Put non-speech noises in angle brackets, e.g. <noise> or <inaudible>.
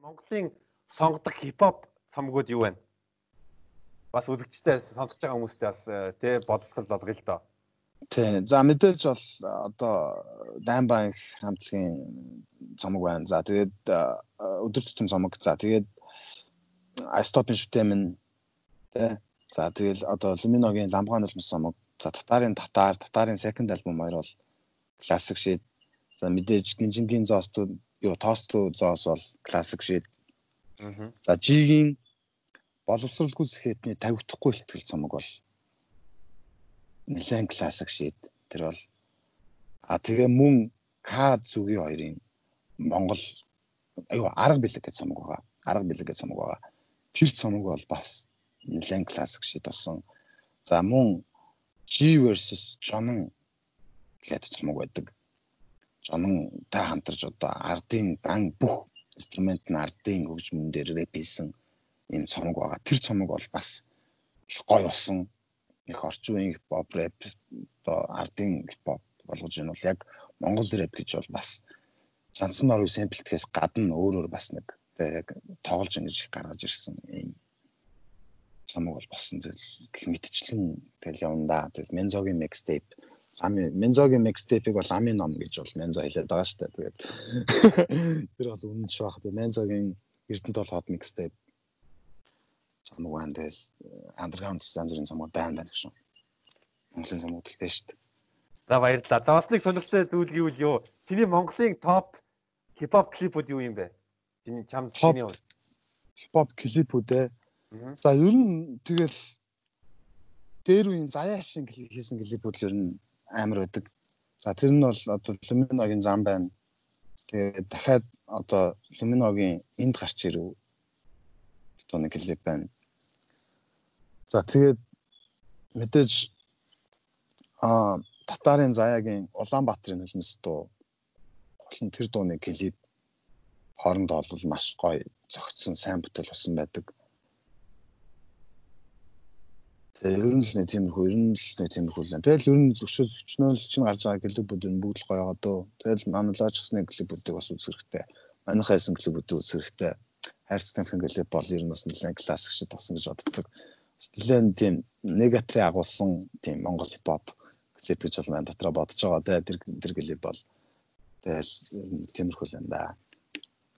Монголын сонгодог хипхоп цомгууд юу вэ? Бас үзэгчтэй сонсож байгаа хүмүүстээ бас тий бодлол болгоё л доо. Тий. За мэдээж бол одоо Даймбанк хамтлагийн цомог байна. За тэгээд өдөр тутам цомог. За тэгээд Айстопын шүтэмэн тий. За тэгэл одоо Люминогийн ламгаан нулимс цомог. За татарын татар, татарын second альбом хоёр бол классик шид. За мэдээж гинжингийн зоостууд юу тоостлуу зоос бол классик шид. За G-ийн боловсралгүй сэхэтний тавигдахгүй ихтгэл цомог бол нэлээд классик шид. Тэр бол а тэгээ мөн К зүгийн хоёрын Монгол аюу арга бэлэг гэж цомог байгаа. Арга бэлэг гэж цомог байгаа. Тэр цомог бол бас нэлээд классик шид болсон. За мөн G versus John гэдэг цомог байдаг. Та хамтарч одоо ардын дан бүх инструмент нь ардын хөгжмөн дээр рэп хийсэн ийм цомог байгаа. Тэр цомог бол бас их гоё болсон. Их орчин үеийн хипхоп рэп одоо ардын хипхоп болгож байна бол яг монгол рэп гэж бол бас Жансан орны сэмплтгэхээс гадна өөрөөр бас нэг яг тоглож ингэж гаргаж ирсэн ийм цомог бол болсон зүйл гэх мэтчлэн тэгэл явна да. Тэгэл Мензогийн mixtape Ами Мензогийн mixtape-ийг бол Ами ном гэж бол Мензо хэлээд байгаа шүү дээ. Тэгээд <laughs> тэр бол үнэн ч баг. Мензогийн Эрдэнэт бол хот mixtape цомог байна. Тэгэл underground станц бүрийн цомог байна байна гэж. Монголын цомог л байна шүү дээ. За баярлалаа. За бас нэг сонирхолтой зүйл юу юу? Чиний Монголын топ хипхоп клипүүд юу юм бэ? Чиний чам чиний хипхоп клипүүд ээ. За ер нь тэгэл дээр үеийн заяа шиг хийсэн клипүүд л ер нь амар байдаг. За тэр нь бол одоо Люминогийн зам байна. Тэгээд дахиад одоо Люминогийн энд гарч ирэв. Одоо нэг клип байна. За тэгээд мэдээж а татарын заяагийн Улаанбаатарын хөлмөс дуу болон тэр дууны клип хоорондоо бол маш гоё зөгцсөн сайн бүтээл болсон байдаг. Тэгээ ер нь л нэг тиймэрхүү ер нь л нэг тиймэрхүү л. Тэгэл ер нь өчөө өчнөө л чинь гарч байгаа клубүүд нь бүгд л гоё байгаа дөө. Тэгэл аналогичсны клубүүдийг бас үзэх хэрэгтэй. Манайхаа хийсэн клубүүдийг үзэх хэрэгтэй. Хайрцагтын клуб бол ер нь бас нэлээд классик шиг тасан гэж боддог. Нэлээд тийм негатри агуулсан тийм Монгол хипхоп клуб гэж бол маань дотроо бодож байгаа. Тэгээ тэр тэр клуб бол тэгэл тиймэрхүү л юм да.